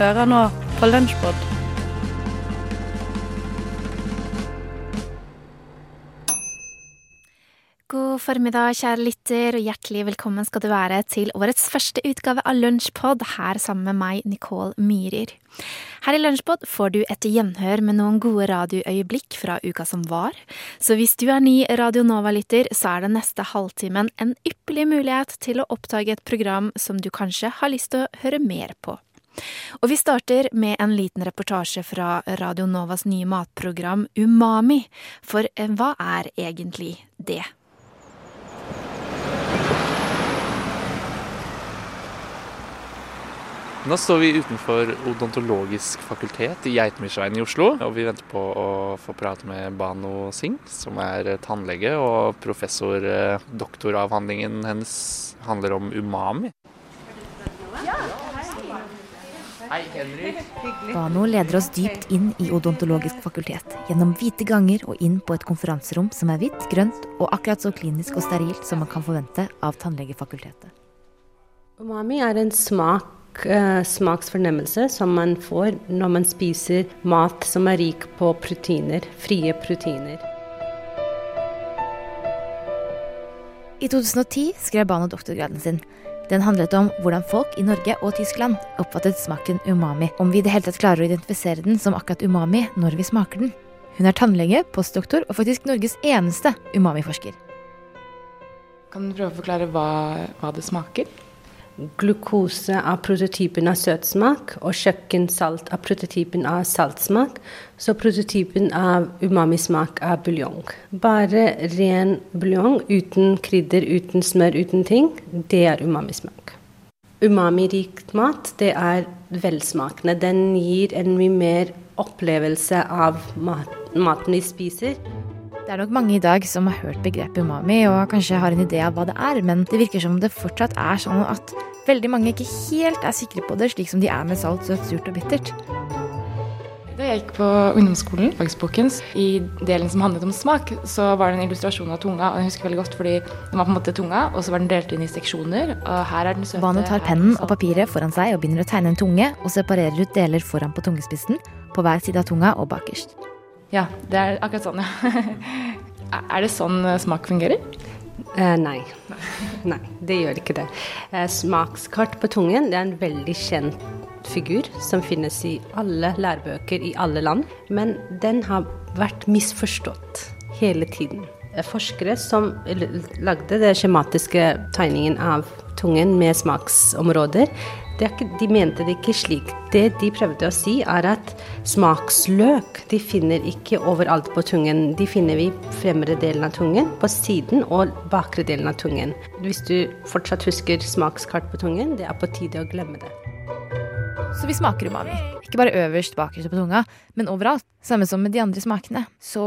Hører nå på Lunsjbod. God formiddag, kjære lytter, og hjertelig velkommen skal du være til årets første utgave av Lunsjpod, her sammen med meg, Nicole Myhrer. Her i Lunsjpod får du et gjenhør med noen gode radioøyeblikk fra uka som var, så hvis du er ny Radio Nova-lytter, så er den neste halvtimen en ypperlig mulighet til å oppdage et program som du kanskje har lyst til å høre mer på. Og vi starter med en liten reportasje fra Radio Novas nye matprogram Umami, for eh, hva er egentlig det? Nå står vi utenfor Odontologisk fakultet i Geitmyrsveien i Oslo. Og vi venter på å få prate med Bano Singh, som er tannlege og professor. Eh, doktoravhandlingen hennes handler om umami. Hei, Henrik. Bano leder oss dypt inn i odontologisk fakultet, gjennom hvite ganger og inn på et konferanserom som er hvitt, grønt og akkurat så klinisk og sterilt som man kan forvente av tannlegefakultetet. Umami er en smak uh, smaksfornemmelse som man får når man spiser mat som er rik på proteiner, frie proteiner. I 2010 skrev Bano doktorgraden sin. Den handlet om hvordan folk i Norge og Tyskland oppfattet smaken umami, om vi i det hele tatt klarer å identifisere den som akkurat umami når vi smaker den. Hun er tannlege, postdoktor og faktisk Norges eneste umami-forsker. Kan du prøve å forklare hva, hva det smaker? Glukose av prototypen av søtsmak og kjøkkensalt av prototypen av saltsmak. Så prototypen av umamismak er buljong. Bare ren buljong uten krydder, uten smør, uten ting, det er umamismak. Umami-rikt mat, det er velsmakende. Den gir en mye mer opplevelse av mat, maten vi spiser. Det er nok mange i dag som har hørt begrepet umami og kanskje har en idé av hva det er, men det virker som det fortsatt er sånn at veldig mange ikke helt er sikre på det, slik som de er med salt, søtt, surt og bittert. Da jeg gikk på ungdomsskolen, fagsbokens, i delen som handlet om smak, så var det en illustrasjon av tunga. og jeg husker veldig godt fordi Den var på en måte tunga, og så var den delt inn i seksjoner. og her er den søte... Vano tar pennen og papiret foran seg og begynner å tegne en tunge, og separerer ut deler foran på tungespissen, på hver side av tunga og bakerst. Ja, det er akkurat sånn, ja. er det sånn eh, smak fungerer? Eh, nei. nei, det gjør ikke det. Eh, smakskart på tungen det er en veldig kjent figur som finnes i alle lærebøker i alle land. Men den har vært misforstått hele tiden. Eh, forskere som lagde den skjematiske tegningen av tungen med smaksområder, ikke, de mente det ikke slik. Det de prøvde å si, er at smaksløk de finner ikke overalt på tungen. De finner vi fremre delen av tungen, på siden og bakre delen av tungen. Hvis du fortsatt husker smakskart på tungen, det er på tide å glemme det. Så vi smaker umami. Ikke bare øverst, bakerst på tunga, men overalt. Samme som med de andre smakene. Så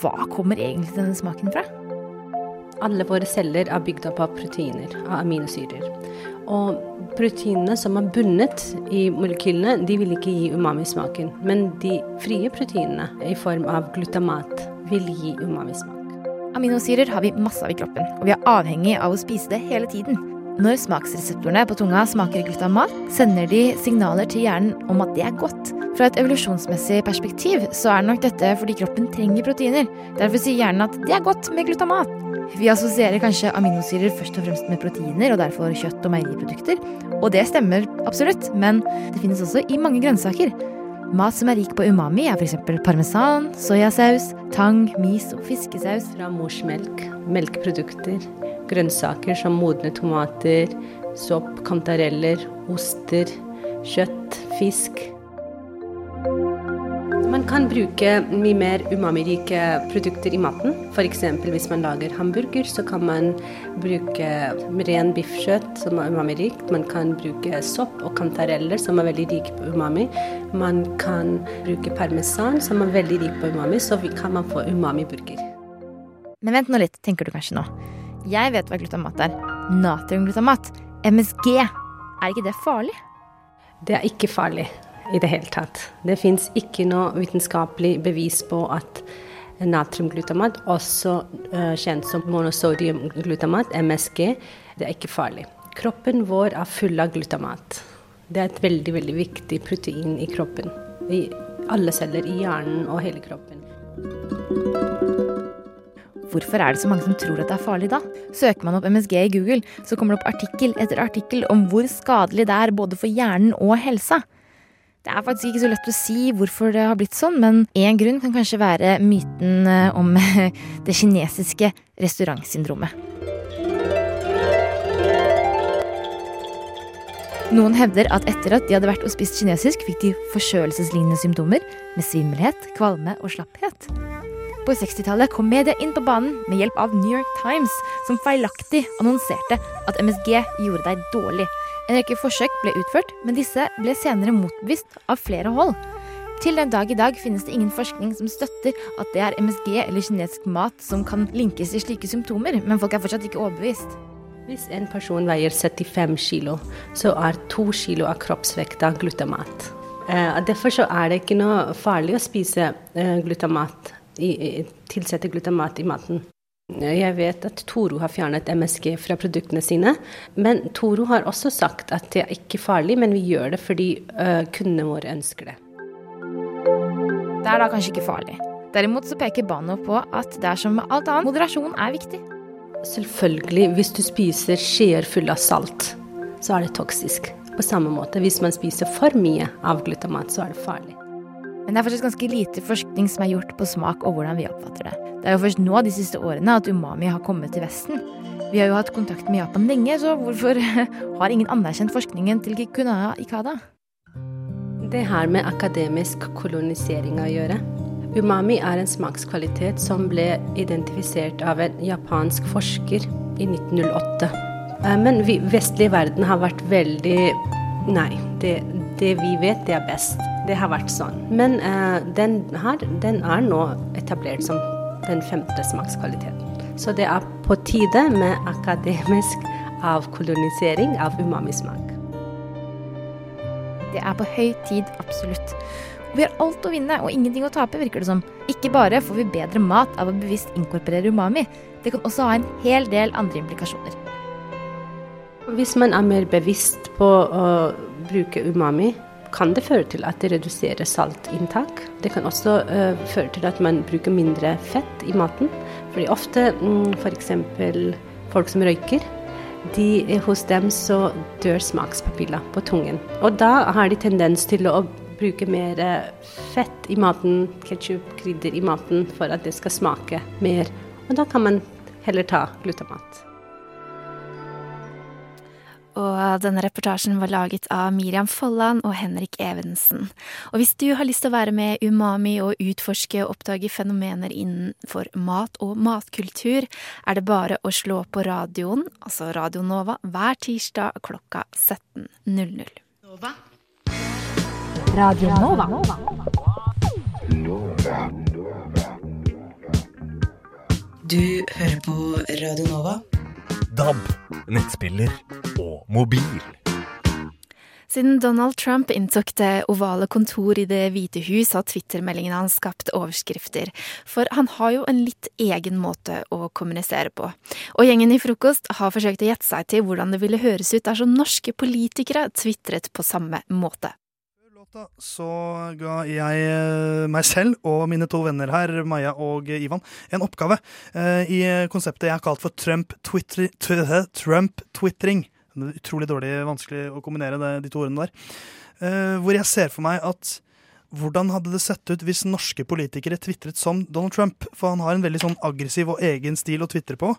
hva kommer egentlig denne smaken fra? Alle våre celler er bygd opp av proteiner, av aminosyrer. Og proteinene som er bundet i molekylene, de vil ikke gi umami-smaken. Men de frie proteinene i form av glutamat vil gi umami-smak. Aminosyrer har vi masse av i kroppen, og vi er avhengig av å spise det hele tiden. Når smaksreseptorene på tunga smaker glutamat, sender de signaler til hjernen om at det er godt. Fra et evolusjonsmessig perspektiv så er nok dette fordi kroppen trenger proteiner. Derfor sier hjernen at det er godt med glutamat. Vi assosierer kanskje aminosyrer først og fremst med proteiner, og derfor kjøtt og meieriprodukter. Og det stemmer absolutt, men det finnes også i mange grønnsaker. Mat som er rik på umami, er f.eks. parmesan, soyasaus, tang, mis og fiskesaus. Fra morsmelk, melkeprodukter, grønnsaker som modne tomater, sopp, kantareller, oster, kjøtt, fisk. Kan bruke mye mer umamirike produkter i maten. F.eks. hvis man lager hamburger, så kan man bruke ren biffkjøtt som er umamirikt. Man kan bruke sopp og kantareller som er veldig rike på umami. Man kan bruke parmesan som er veldig rik på umami, så kan man få umami-burger. Men vent nå litt, tenker du kanskje nå. Jeg vet hva glutamat er. Natriumglutamat. MSG. Er ikke det farlig? Det er ikke farlig i det hele tatt. Det fins ikke noe vitenskapelig bevis på at natriumglutamat, også uh, kjent som monosodiumglutamat, MSG, det er ikke farlig. Kroppen vår er full av glutamat. Det er et veldig, veldig viktig protein i kroppen. I alle celler, i hjernen og hele kroppen. Hvorfor er det så mange som tror at det er farlig da? Søker man opp MSG i Google, så kommer det opp artikkel etter artikkel om hvor skadelig det er både for hjernen og helsa. Det er faktisk ikke så lett å si hvorfor det har blitt sånn, men én grunn kan kanskje være myten eh, om det kinesiske restaurantsyndromet. Noen hevder at etter at de hadde vært og spist kinesisk, fikk de forkjølelseslignende symptomer med svimmelhet, kvalme og slapphet. På 60-tallet kom media inn på banen med hjelp av New York Times, som feilaktig annonserte at MSG gjorde deg dårlig. En rekke forsøk ble utført, men disse ble senere motbevist av flere hold. Til den dag i dag finnes det ingen forskning som støtter at det er MSG eller kinesisk mat som kan linkes til slike symptomer, men folk er fortsatt ikke overbevist. Hvis en person veier 75 kilo, så er to kilo av kroppsvekta glutamat. Eh, derfor er det ikke noe farlig å spise eh, glutamat tilsette glutamat i maten. Jeg vet at Toro har fjernet MSG fra produktene sine. Men Toro har også sagt at det er ikke farlig, men vi gjør det fordi kundene våre ønsker det. Det er da kanskje ikke farlig. Derimot så peker Bano på at det er som med alt annet, moderasjon er viktig. Selvfølgelig, hvis du spiser skjeer fulle av salt, så er det toksisk. På samme måte, hvis man spiser for mye av glutamat, så er det farlig. Men det er faktisk ganske lite forskning som er gjort på smak og hvordan vi oppfatter det. Det er jo først nå de siste årene at umami har kommet til Vesten. Vi har jo hatt kontakt med Japan lenge, så hvorfor har ingen anerkjent forskningen til Kikunaya Ikada? Det har med akademisk kolonisering å gjøre. Umami er en smakskvalitet som ble identifisert av en japansk forsker i 1908. Eh, men vi vestlige verden har vært veldig Nei, det, det vi vet, det er best. Det har vært sånn. Men uh, den her, den er nå etablert som den femte smakskvaliteten. Så det er på tide med akademisk avkolonisering av umamismak. Det er på høy tid, absolutt. Vi har alt å vinne og ingenting å tape, virker det som. Ikke bare får vi bedre mat av å bevisst inkorporere umami, det kan også ha en hel del andre implikasjoner. Hvis man er mer bevisst på å bruke umami, kan det føre til at det reduserer saltinntak. Det kan også uh, føre til at man bruker mindre fett i maten. Fordi ofte mm, f.eks. folk som røyker, de, hos dem så dør smakspapilla på tungen. Og da har de tendens til å bruke mer fett i maten, ketsjup, krydder i maten, for at det skal smake mer. Og da kan man heller ta glutamat. Og denne reportasjen var laget av Miriam Folland og Henrik Evensen. Og hvis du har lyst til å være med Umami og utforske og oppdage fenomener innenfor mat og matkultur, er det bare å slå på radioen, altså Radio Nova, hver tirsdag klokka 17.00. Radio Nova. Du hører på Radio Nova. DAB, nettspiller og mobil. Siden Donald Trump inntok det ovale kontor i Det hvite hus, har Twitter-meldingene hans skapt overskrifter. For han har jo en litt egen måte å kommunisere på. Og gjengen i Frokost har forsøkt å gjette seg til hvordan det ville høres ut dersom norske politikere tvitret på samme måte låta så ga jeg eh, meg selv og mine to venner her, Maja og Ivan, en oppgave eh, i konseptet jeg har kalt for Trump-twitring. Trump Utrolig dårlig, vanskelig å kombinere det, de to ordene der. Eh, hvor jeg ser for meg at hvordan hadde det sett ut hvis norske politikere tvitret som Donald Trump? For han har en veldig sånn aggressiv og egen stil å tvitre på,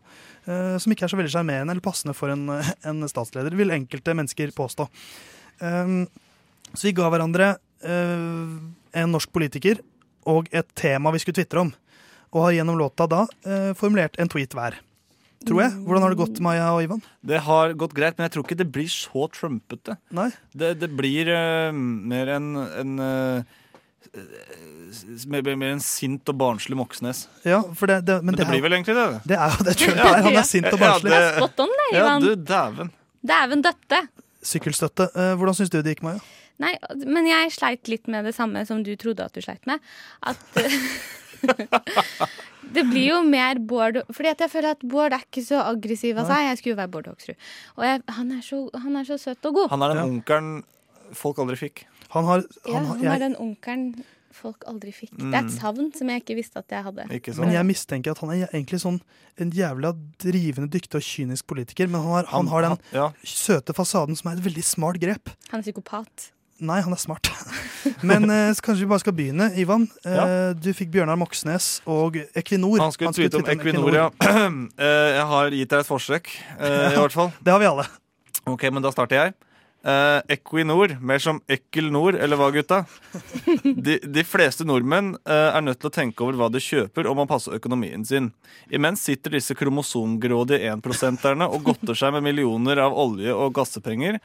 som ikke er så veldig sjarmerende eller passende for en, en, statsleder, vil enkelte mennesker påstå. Um, så vi ga hverandre uh, en norsk politiker og et tema vi skulle tvitre om. Og har gjennom låta da uh, formulert en tweet hver. Tror jeg. Hvordan har det gått, Maja og Ivan? Det har gått greit, men jeg tror ikke det blir så trumpete. Nei? Det, det blir uh, mer en, en mer, mer en sint og barnslig Moxnes. Ja, for det, det, men, men det, det blir vel egentlig det? Det er jo det Trump er. Han er sint og barnslig. Ja, det, Spot on, det, Ivan. Ja, du, dæven. Dæven døtte. Sykkelstøtte. Hvordan syns du det gikk, Maja? Nei, men jeg sleit litt med det samme som du trodde at du sleit med. At Det blir jo mer Bård Fordi jeg føler at Bård er ikke så aggressiv av seg. Jeg skulle jo være Bård Hoksrud. Og jeg, han, er så, han, er så, søt og god. Han er den onkelen folk aldri fikk. Han har, Ja, han, jeg... er den onkelen folk aldri fikk. Det er Mm. et savn som jeg ikke visste at jeg hadde. Ikke men jeg mistenker at han er egentlig sånn en jævla drivende dyktig og kynisk politiker. Men han har, han har den ja. søte fasaden som er et veldig smart grep. Han er psykopat. Nei, han er smart. Men eh, så kanskje vi bare skal begynne. Ivan, eh, du fikk Bjørnar Moxnes og Equinor. Han skulle tweete om Equinor, ja. Eh, jeg har gitt deg et forsøk, eh, i hvert fall. Det har vi alle. Ok, men da starter jeg. Eh, Equinor, mer som Ekkel Nord, eller hva, gutta? De, de fleste nordmenn er nødt til å tenke over hva de kjøper, og må passe økonomien sin. Imens sitter disse kromosomgrådige énprosenterne og godter seg med millioner av olje- og gassepenger,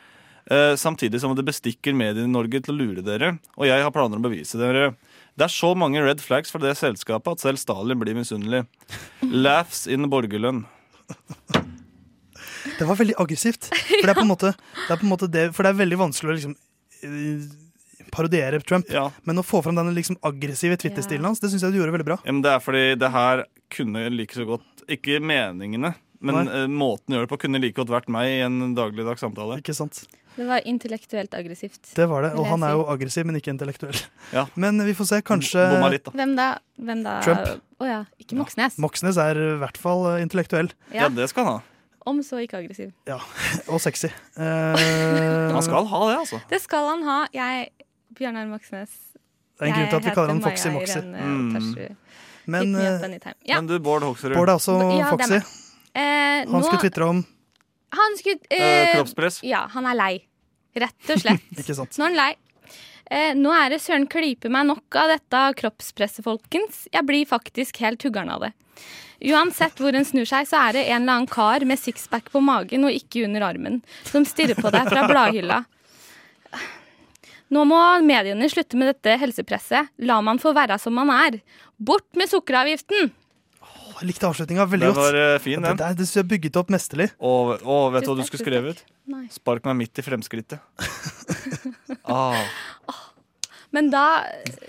samtidig som det bestikker mediene i Norge til å lure dere. Og jeg har planer om å bevise dere. Det er så mange red flags fra det selskapet at selv Stalin blir misunnelig. Laughs in borgerlønn. Det var veldig aggressivt. For det er på en måte det, er på en måte det, for det er veldig vanskelig å liksom eh, parodiere Trump. Men å få fram den liksom aggressive Twitter-stilen hans, det syns jeg du gjorde veldig bra. Ja, men det er fordi det her kunne like så godt Ikke meningene, men Nei. eh, måten å gjøre det på kunne like godt vært meg i en dagligdags samtale. Ikke sant? Det var intellektuelt aggressivt. Det var det. Og han er jo aggressiv, men ikke intellektuell. Ja. Men vi får se. Kanskje litt, da. Hvem da? Hvem da? Trump. Å ja, ikke Moxnes. Moxnes er i hvert fall eh, intellektuell. Ja. Ja, det skal han ha. Om så ikke aggressiv. Ja, Og sexy. Eh, Han skal ha det, altså. Det skal han ha. Jeg, Bjørnar Moxnes Det er en grunn til at vi kaller han Foxy Moxy. Mm. Men, eh. Ja. Men du, Bård Hoksrud. Bård er også Ja, er Foxy. Eh, Han nå- skulle tvitre om Han skulle Eh, kroppspress? Ja, han er lei. Rett og slett. Ikke sant? Nå er han lei. Eh, nå er det søren klype meg nok av dette kroppspresset, folkens. Jeg blir faktisk helt tuggeren av det. Uansett hvor en snur seg, så er det en eller annen kar med sixpack på magen og ikke under armen, som stirrer på deg fra bladhylla. Nå må mediene slutte med dette helsepresset. La man få være som man er. Bort med sukkeravgiften! Å, Jeg likte avslutninga veldig Den godt. var eh, fin, den. det, det det jeg bygget opp mesterlig. Og, og vet du hva du skulle skrevet? Nei. Spark meg midt i fremskrittet. ah, Men da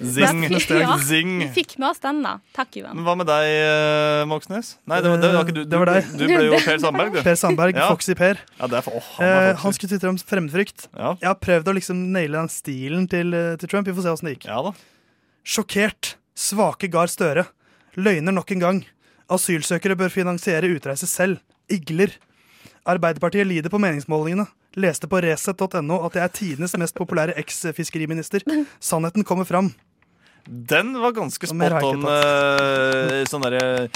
Zing. da- Ja, Zing. Vi fikk med oss den, da. Takk, Ivan. men hva med deg, eh, Moxnes? Nei, det var, det var ikke du. Det var deg. Du, du ble jo Per Sandberg, du. Per Sandberg, Ja. Foxy Per. Ja, det er for, oh, han Eh, han skulle tvitre om fremmedfrykt. Ja. Jeg har prøvd å liksom naile den stilen til, eh, til Trump. Vi får se åssen det gikk. Ja da. Sjokkert. Svake Gahr Støre. Løgner nok en gang. Asylsøkere bør finansiere utreise selv. Igler. Arbeiderpartiet lider på meningsmålingene. Leste på resett.no at jeg er tidenes mest populære eks-fiskeriminister. Sannheten kommer fram. Den var ganske spot on. eh, sånn derre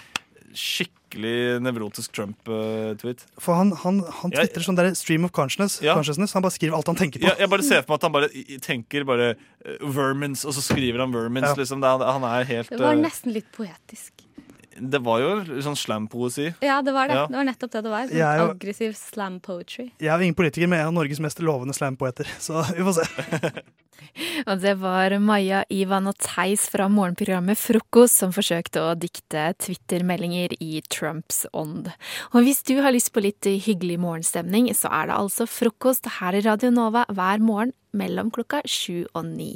skikkelig nevrotisk Trump-tweet. For han, han, han twitrer sånn der stream of consciousness. Ja. consciousness. Han bare skriver alt han tenker på. Ja, jeg bare ser for meg at han bare tenker bare eh, vermins, og så skriver han vermins. Ja. Liksom. Det, han er helt Det var eh, nesten litt poetisk. Det var jo sånn slampoesi. Ja, det var det. Ja. Det var nettopp det det var. Sånn jo- aggressiv slam poetry. Jeg er jo ingen politiker, men jeg er en av Norges mest lovende slampoeter. Så vi får se. Og det var Maja, Ivan og Theis fra morgenprogrammet Frokost som forsøkte å dikte Twitter-meldinger i Trumps ånd. Og hvis du har lyst på litt hyggelig morgenstemning, så er det altså frokost her i Radio Nova hver morgen mellom klokka sju og ni.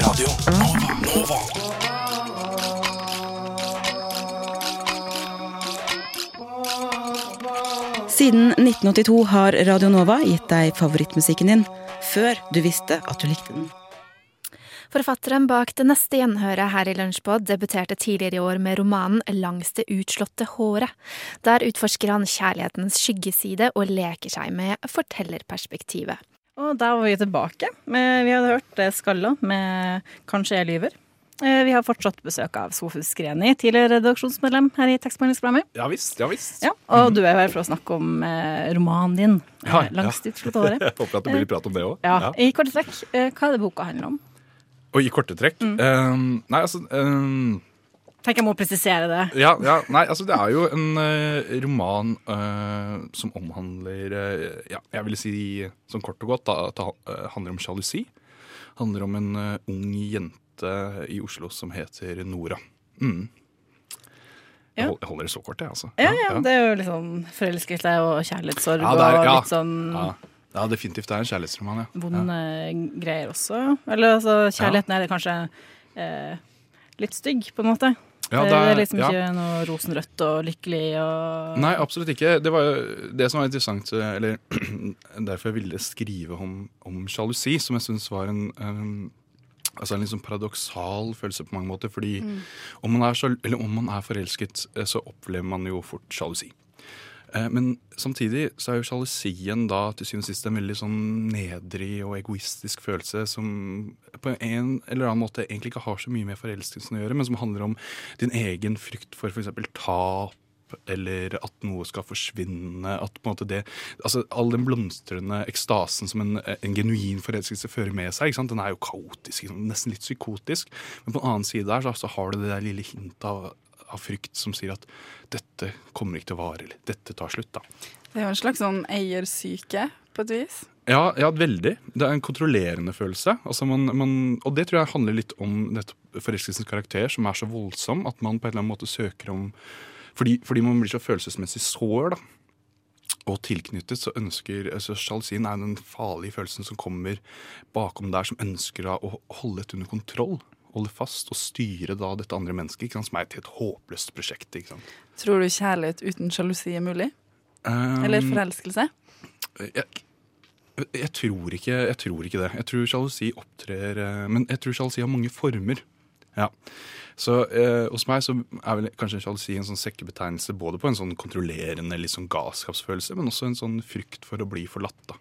Radio Nova. Nova. Siden 1982 har Radio Nova gitt deg favorittmusikken din, før du visste at du likte den. Forfatteren bak det neste gjenhøret her i Lunsjbod debuterte tidligere i år med romanen Langs det utslåtte håret. Der utforsker han kjærlighetens skyggeside og leker seg med fortellerperspektivet. Og da var vi tilbake. Vi hadde hørt Skalla med 'Kanskje jeg lyver'. Eh, Vi har fortsatt besøk av Sofus Greni, tidligere redaksjonsmedlem her i Tekstbehandlingsprogrammet. Ja visst. ja visst. Ja, og du er jo her for å snakke om eh, romanen din, Ja, eh, Ja. utslåtte året. Jeg håper at det blir prat om det òg. Ja, I korte trekk, hva er det boka handler om? Og i korte trekk Mm. Um, Nei, altså um Tenk jeg må presisere det. ja, ja, nei, altså det er jo en uh, roman uh, som omhandler uh, Ja, jeg vil si sånn kort og godt at det handler om sjalusi. Handler om en ung jente i Oslo som heter Nora. Mm. Jeg, Ja. hold, jeg holder det så kort, jeg, altså. Ja, ja, det er jo litt sånn forelskelse og kjærlighetssorg Ja, er- og litt sånn Ja. ja, definitivt. Det er en kjærlighetsroman, ja. vonde greier også. Eller altså, kjærligheten er kanskje eh, litt stygg, på en måte. Ja, det, det er- liksom liksom ja. ikke noe rosenrødt og lykkelig og Nei, absolutt ikke. Det var jo det som var interessant, eller derfor jeg ville skrive om, om sjalusi, som jeg syns var en um, Altså en sånn paradoksal følelse på mange måter. Fordi Mm. om, man er eller om man er forelsket, eh, så opplever man jo fort sjalusi. Eh, Men samtidig så er jo sjalusien da til syvende og sist en veldig sånn nedrig og egoistisk følelse som på en eller annen måte egentlig ikke har så mye med forelskelsen å gjøre, men som handler om din egen frykt for f.eks. tap. Eller at noe skal forsvinne. At på en måte det, altså All den blomstrende ekstasen som en, en genuin forelskelse fører med seg, den er jo kaotisk, nesten litt psykotisk. Men på den annen side der så, så har du det der lille hintet av, av frykt som sier at dette kommer ikke til å vare, eller dette tar slutt. da. Det er jo en slags sånn eiersyke, på et vis. Ja, ja, veldig. Det er en kontrollerende følelse. Altså man, man, og det tror jeg handler litt om forelskelsens karakter, som er så voldsom at man på en eller annen måte søker om Fordi, fordi man blir så følelsesmessig sår da, og tilknyttet, så ønsker altså Sjalusien er den farlige følelsen som kommer bakom der, som ønsker da å holde dette under kontroll. Holde fast og styre da dette andre mennesket, sant, som er et helt håpløst prosjekt. Tror du kjærlighet uten sjalusi er mulig? Um, Eller forelskelse? Jeg, jeg, tror ikke, jeg tror ikke det. Jeg tror sjalusi opptrer eh, Men jeg tror sjalusi har mange former. Ja. Så eh, hos meg så er vel kanskje sjalusi en sånn sekkebetegnelse både på en sånn kontrollerende litt sånn galskapsfølelse, men også en sånn frykt for å bli forlatt. da.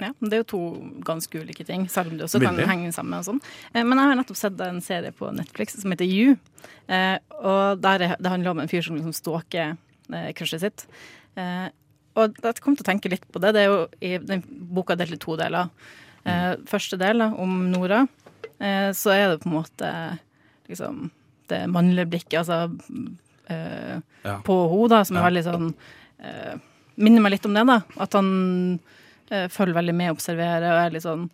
Ja, Det er jo to ganske ulike ting, selv om det også Veldig. kan henge sammen. og sånn. Eh, Men jeg har nettopp sett en serie på Netflix som heter You. Eh, og der er, Det handler om en fyr som liksom stalker eh, crushet sitt. Og jeg kom til å tenke litt på det. Det er jo i den boka delt i to deler. Eh, første del da, om Nora, så er det på en måte liksom det mannlige blikket, altså eh, Ja. på henne, som er Ja. veldig sånn eh, Minner meg litt om det, da. At han eh, følger veldig med, observerer og er litt sånn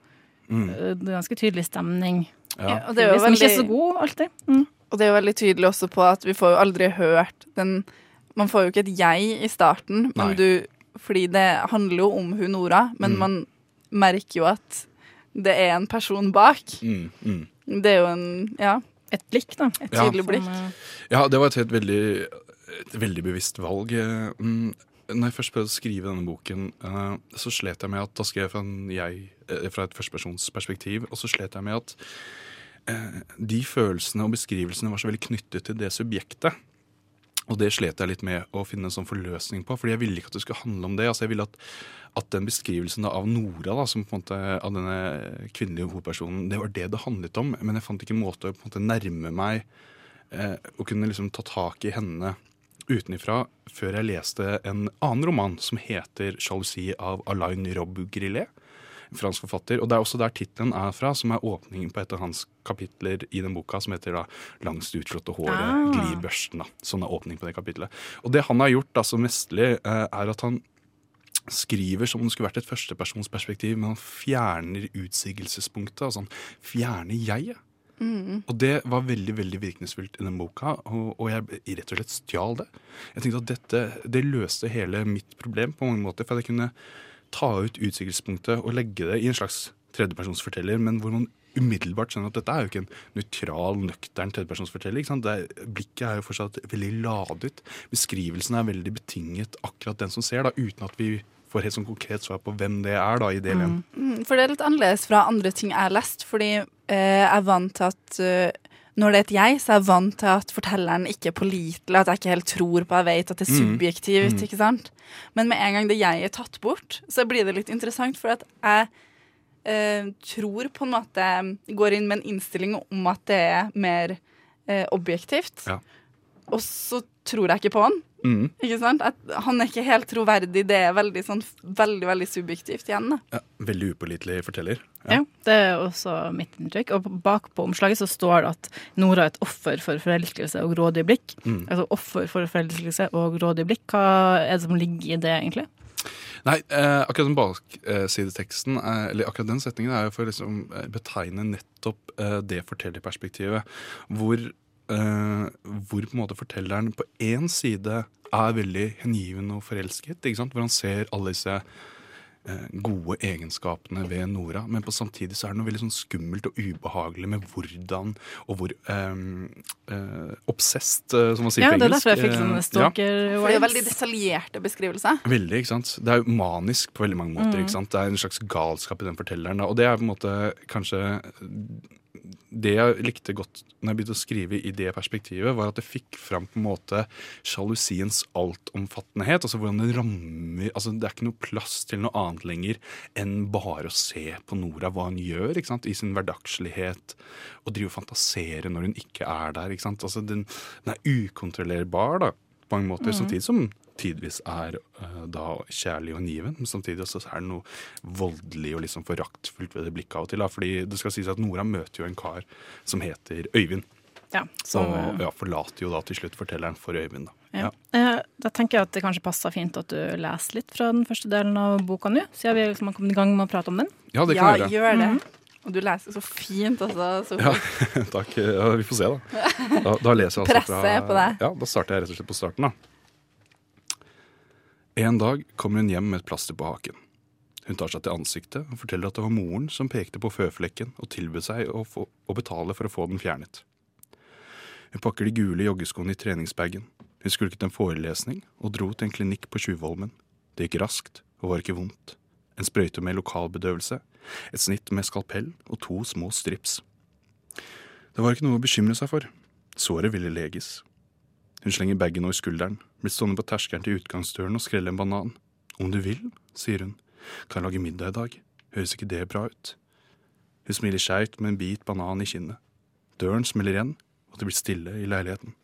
Mm. eh, Det er ganske tydelig stemning. Ja, og det er jo liksom ikke veldig- så god alltid. Mm. Og det er jo veldig tydelig også på at vi får jo aldri hørt den Man får jo ikke et jeg i starten, men du Fordi det handler jo om hun Nora, men Mm. man merker jo at det er en person bak. Mm, mm. Det er jo en Ja. Et blikk, da. Et Ja. tydelig blikk. Ja, det var et helt veldig, et veldig bevisst valg. Eh, Mm, Når jeg først prøvde å skrive denne boken, eh, så slet jeg med at da skrev jeg fra, en jeg, eh, fra et førstepersonsperspektiv, og så slet jeg med at eh, de følelsene og beskrivelsene var så veldig knyttet til det subjektet. Og det slet jeg litt med å finne en sånn forløsning på, fordi jeg ville ikke at det skulle handle om det. Altså jeg ville at, at den beskrivelsen av Nora, da, som på en måte, av denne kvinnelige hovedpersonen, det var det det handlet om. Men jeg fant ikke en måte å på en måte nærme meg eh, og kunne liksom ta tak i henne utenifra før jeg leste en annen roman som heter 'Sjalusi' av Alain Robbe-Grillet. En fransk forfatter. Og det er også der tittelen er fra, som er åpningen på et av hans kapitler i den boka, som heter da 'Langst utslåtte håret, Ah. gli børsten'. da, Sånn er åpningen på det kapitlet. Og det han har gjort da så mesterlig, eh, er at han skriver som om det skulle vært et førstepersonsperspektiv, men han fjerner utsigelsespunktet. Altså han fjerner jeget. Mm. Og det var veldig veldig virkningsfullt i den boka, og, og jeg rett og slett stjal det. Jeg tenkte at dette det løste hele mitt problem på mange måter, for jeg kunne ta ut utsigelsespunktet og legge det i en slags tredjepersonsforteller, men hvor man umiddelbart skjønner at dette er jo ikke en nøytral, nøktern tredjepersonsforteller. ikke sant? Det er, blikket er jo fortsatt veldig ladet. Beskrivelsen er veldig betinget akkurat den som ser, da, uten at vi får helt sånn konkret svar på hvem det er da i del én. Mm, For det er litt annerledes fra andre ting jeg har lest, fordi eh, jeg er vant til at uh, når det er et jeg, så er jeg vant til at fortelleren ikke er pålitelig, at jeg ikke helt tror på, jeg vet at det er Mm. subjektivt, Mm. ikke sant? Men med en gang det jeg er tatt bort, så blir det litt interessant, for at jeg eh, tror på en måte går inn med en innstilling om at det er mer eh, objektivt, Ja. og så tror jeg ikke på han. Mm. Ikke sant? At han er ikke helt troverdig, det er veldig, sånn, veldig, veldig subjektivt igjen. Da. Ja, veldig upålitelig forteller. Ja. Det er også mitt inntrykk. Og bak på omslaget så står det at Nora er et offer for forelskelse og grådig blikk. Mm. Altså offer for forelskelse og grådig blikk. Hva er det som ligger i det, egentlig? Nei, eh, akkurat den baksideteksten, eh, eller akkurat den setningen, er jo for å liksom, eh, betegne nettopp eh, det fortellerperspektivet. Hvor, eh, hvor på en måte fortelleren på én side er veldig hengiven og forelsket. Ikke sant? Hvor han ser alle disse uh, gode egenskapene ved Nora, men på samtidig så er det noe veldig sånn skummelt og ubehagelig med hvordan og hvor um, uh, obsessed, som man sier Ja, på det er derfor jeg fikk sånne ja. stalker For det er veldig detaljerte beskrivelser. Veldig, ikke sant? Det er jo manisk på veldig mange måter. Mm. ikke sant? Det er en slags galskap i den fortelleren. da. Og det er på en måte kanskje Det jeg likte godt når jeg begynte å skrive i det perspektivet, var at det fikk fram på en måte sjalusiens altomfattenhet. altså hvordan Det rammer, altså det er ikke noe plass til noe annet lenger enn bare å se på Nora, hva hun gjør ikke sant? i sin hverdagslighet. Og drive og fantasere når hun ikke er der. ikke sant? Altså Den, den er ukontrollerbar da, på mange måter, mm. samtidig som tidvis er uh, da kjærlig og niven, Men samtidig også er det noe voldelig og liksom foraktfullt ved det blikket av og til. Da. Fordi det skal sies at Nora møter jo en kar som heter Øyvind. Ja, som, og ja, forlater jo da til slutt fortelleren for Øyvind. Da. Ja. Ja. Da tenker jeg at det kanskje passer fint at du leser litt fra den første delen av boka nå, siden vi liksom har kommet i gang med å prate om den. Ja, det kan ja, jeg gjøre. gjør det. Mhm. Og du leser så fint, altså. Så Ja, takk. Ja, vi får se, da. Da, da leser jeg altså Presset er på deg. Ja, da starter jeg rett og slett på starten, da. En dag kommer hun hjem med et plaster på haken. Hun tar seg til ansiktet og forteller at det var moren som pekte på føflekken og tilbød seg å, få, å betale for å få den fjernet. Hun pakker de gule joggeskoene i treningsbagen. Hun skulket en forelesning og dro til en klinikk på Tjuvholmen. Det gikk raskt og var ikke vondt. En sprøyte med lokalbedøvelse, et snitt med skalpell og to små strips. Det var ikke noe å bekymre seg for. Såret ville leges. Hun slenger bagen over skulderen, blir stående på terskelen til utgangsdøren og skrelle en banan. Om du vil, sier hun, kan lage middag i dag, høres ikke det bra ut? Hun smiler skeivt med en bit banan i kinnet. Døren smeller igjen, og det blir stille i leiligheten.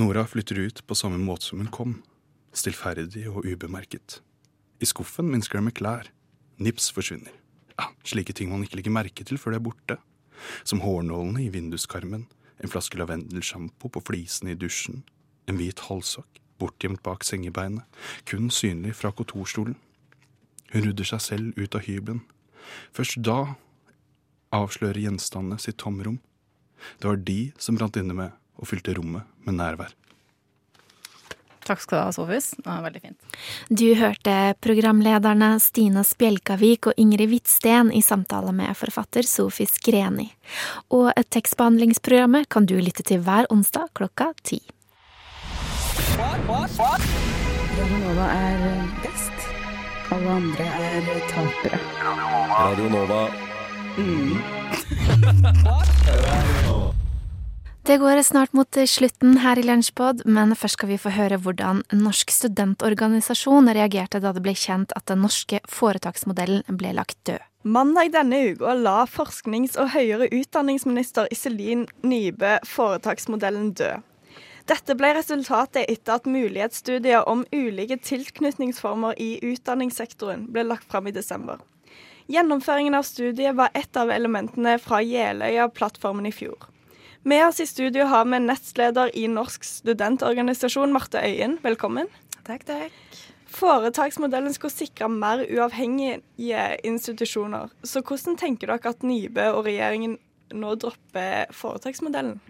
Nora flytter ut på samme måte som hun kom, stillferdig og ubemerket. I skuffen minsker det med klær. Nips forsvinner. Ja, slike ting man ikke legger merke til før de er borte. Som hårnålene i vinduskarmen, en flaske lavendelsjampo på flisene i dusjen, en hvit halsokk bortgjemt bak sengebeinet, kun synlig fra kontorstolen. Hun rudder seg selv ut av hybelen. Først da avslører gjenstandene sitt tomrom. Det var de som brant inne med og fylte rommet med nærvær. Takk skal du ha, Sofus. Det var veldig fint. Du hørte programlederne Stina Spjelkavik og Ingrid Hvitsten i samtale med forfatter Sofis Greni. Og tekstbehandlingsprogrammet kan du lytte til hver onsdag klokka ti. Radio Nova er best. Alle andre er tapere. Radio Nova. Det går snart mot slutten her i Lunsjpod, men først skal vi få høre hvordan Norsk studentorganisasjon reagerte da det ble kjent at den norske foretaksmodellen ble lagt død. Mandag denne uka la forsknings- og høyere utdanningsminister Iselin Nybø foretaksmodellen død. Dette ble resultatet etter at mulighetsstudier om ulike tilknytningsformer i utdanningssektoren ble lagt fram i desember. Gjennomføringen av studiet var et av elementene fra Jeløya-plattformen i fjor. Med oss i studio har vi nestleder i Norsk studentorganisasjon, Marte Øyen. Velkommen. Takk, takk. Foretaksmodellen skulle sikre mer uavhengige institusjoner. Så hvordan tenker dere at Nybø og regjeringen nå dropper foretaksmodellen?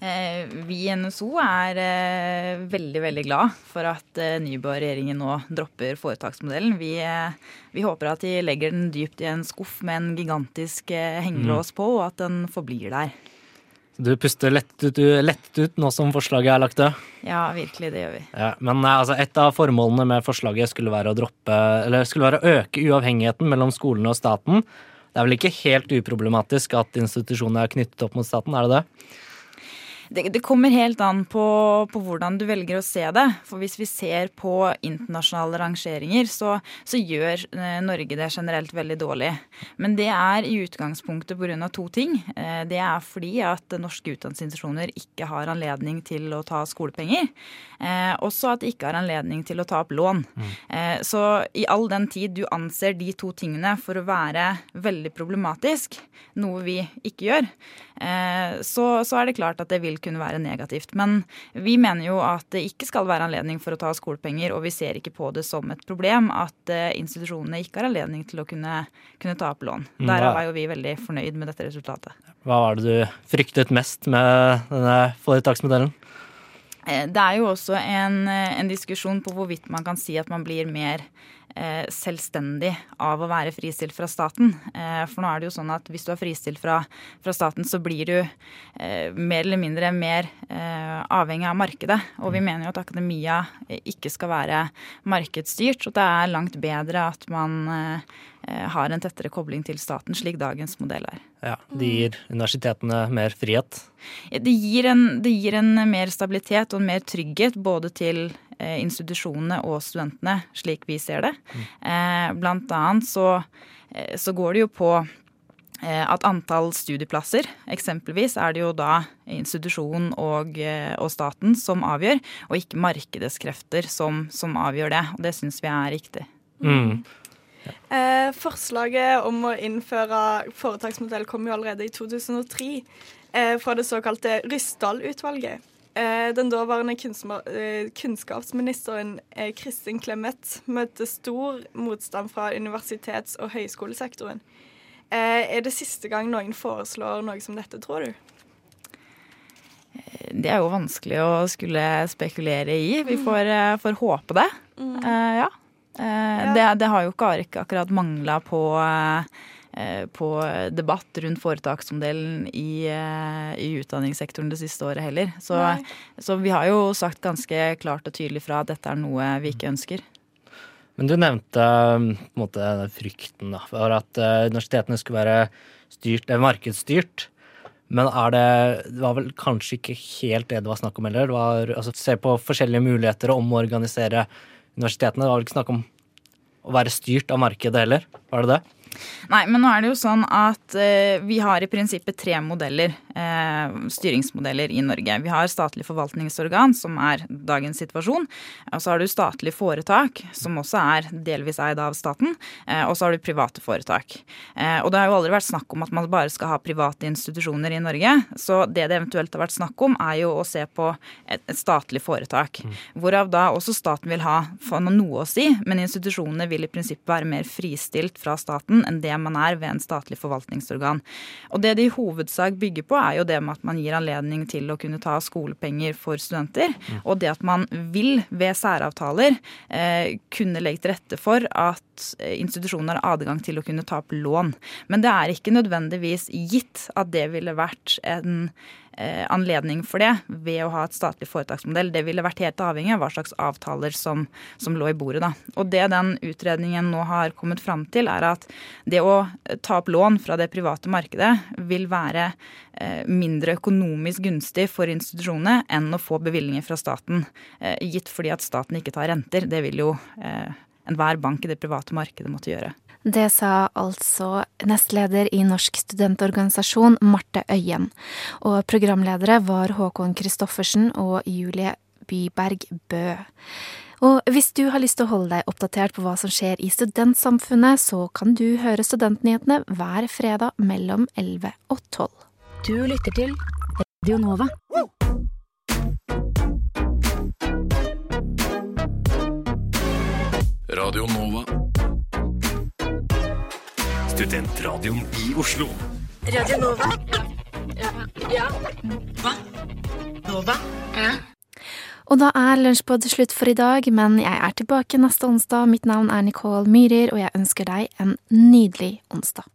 Eh, Vi i NSO er eh, veldig veldig glad for at eh, Nybø og regjeringen nå dropper foretaksmodellen. Vi, vi håper at de legger den dypt i en skuff med en gigantisk hengelås på, og at den forblir der. Du puster lett ut, lett ut nå som forslaget er lagt død? Ja, virkelig, det gjør vi. Ja, men altså, et av formålene med forslaget skulle være å droppe Eller skulle være å øke uavhengigheten mellom skolene og staten. Det er vel ikke helt uproblematisk at institusjonene er knyttet opp mot staten, er det det? Det, det kommer helt an på, på hvordan du velger å se det. For hvis vi ser på internasjonale rangeringer, så, så gjør eh, Norge det generelt veldig dårlig. Men det er i utgangspunktet pga. to ting. Eh, det er fordi at norske utdanningsinstitusjoner ikke har anledning til å ta skolepenger. Eh, også at de ikke har anledning til å ta opp lån. Mm. så i all den tid du anser de to tingene for å være veldig problematisk, noe vi ikke gjør, så, så er det klart at det vil kunne være negativt. Men vi mener jo at det ikke skal være anledning for å ta skolepenger, og vi ser ikke på det som et problem at eh, institusjonene ikke har anledning til å kunne, kunne ta opp lån. Mm, Derav er jo vi veldig fornøyd med dette resultatet. Hva var det du fryktet mest med denne foretaksmodellen? Eh, Det er jo også en, eh, en diskusjon på hvorvidt man kan si at man blir mer selvstendig av å være fristilt fra staten. Eh, for nå er det jo sånn at hvis du er fristilt fra, fra staten, så blir du eh, mer eller mindre mer eh, avhengig av markedet. Og vi mener jo at akademia eh, ikke skal være markedsstyrt, og det er langt bedre at man eh, eh, har en tettere kobling til staten, slik dagens modell er. Ja, Det gir universitetene mer frihet. Det gir, en, det gir en mer stabilitet og en mer trygghet både til eh, institusjonene og studentene, slik vi ser det. Eh, blant annet så, eh, så går det jo på eh, at antall studieplasser, eksempelvis, er det jo da institusjonen og, eh, og staten som avgjør, og ikke markedskrefter som, som avgjør det. Og det syns vi er riktig. Mm. Eh, forslaget om å innføre foretaksmodell kom jo allerede i 2003 eh, fra det såkalte Ryssdal-utvalget. Eh, den daværende kunstma- eh, kunnskapsministeren eh, Kristin Clemet møtte stor motstand fra universitets- og høyskolesektoren. Er det siste gang noen foreslår noe som dette, tror du? Det er jo vanskelig å skulle spekulere i. Vi får, eh, får håpe det. Eh, ja. Eh, Det, det har jo ikke ikke akkurat mangla på, eh, på debatt rundt foretaksmodellen i, eh, i utdanningssektoren det siste året heller. Så, så vi har jo sagt ganske klart og tydelig fra at dette er noe vi ikke ønsker. Men du nevnte på en måte frykten da, for at eh, universitetene skulle være styrt, eh, markedsstyrt. Men er det, det var vel kanskje ikke helt det det var snakk om heller? Det var, altså, se på forskjellige muligheter å omorganisere universitetene. Det var vel ikke snakk om å være styrt av markedet heller? Var det det? Nei, men nå er det jo sånn at eh, vi har i prinsippet tre modeller, eh, styringsmodeller i Norge. Vi har statlig forvaltningsorgan, som er dagens situasjon. Og så har du statlig foretak, som også er delvis eid av staten. Eh, og så har du private foretak. Eh, og det har jo aldri vært snakk om at man bare skal ha private institusjoner i Norge. Så det det eventuelt har vært snakk om, er jo å se på et, et statlig foretak. Hvorav da også staten vil ha noe å si, men institusjonene vil i prinsippet være mer fristilt fra staten enn det man er ved en statlig forvaltningsorgan. Og det de i hovedsak bygger på, er jo det med at man gir anledning til å kunne ta skolepenger for studenter, og det at man vil ved særavtaler eh, kunne legge til rette for at eh, institusjoner har adgang til å kunne ta opp lån. Men det er ikke nødvendigvis gitt at det ville vært en anledning for det ved å ha et statlig foretaksmodell. Det ville vært helt avhengig av hva slags avtaler som, som lå i bordet. Da. Og det den utredningen nå har kommet fram til, er at det å ta opp lån fra det private markedet vil være eh, mindre økonomisk gunstig for institusjonene enn å få bevilgninger fra staten, eh, gitt fordi at staten ikke tar renter. Det vil jo eh, enhver bank i det private markedet måtte gjøre. Det sa altså nestleder i Norsk studentorganisasjon, Marte Øyen. Og programledere var Håkon Christoffersen og Julie Byberg Bø. Og hvis du har lyst til å holde deg oppdatert på hva som skjer i studentsamfunnet, så kan du høre Studentnyhetene hver fredag mellom 11 og 12. Du lytter til Radio Nova. Radio Nova. Studentradioen i Oslo. Radio Nova. Ja. ja. Hva? Nova? Ja. Og da er Lunsjpod slutt for i dag, men jeg er tilbake neste onsdag. Mitt navn er Nicole Myhrer, og jeg ønsker deg en nydelig onsdag.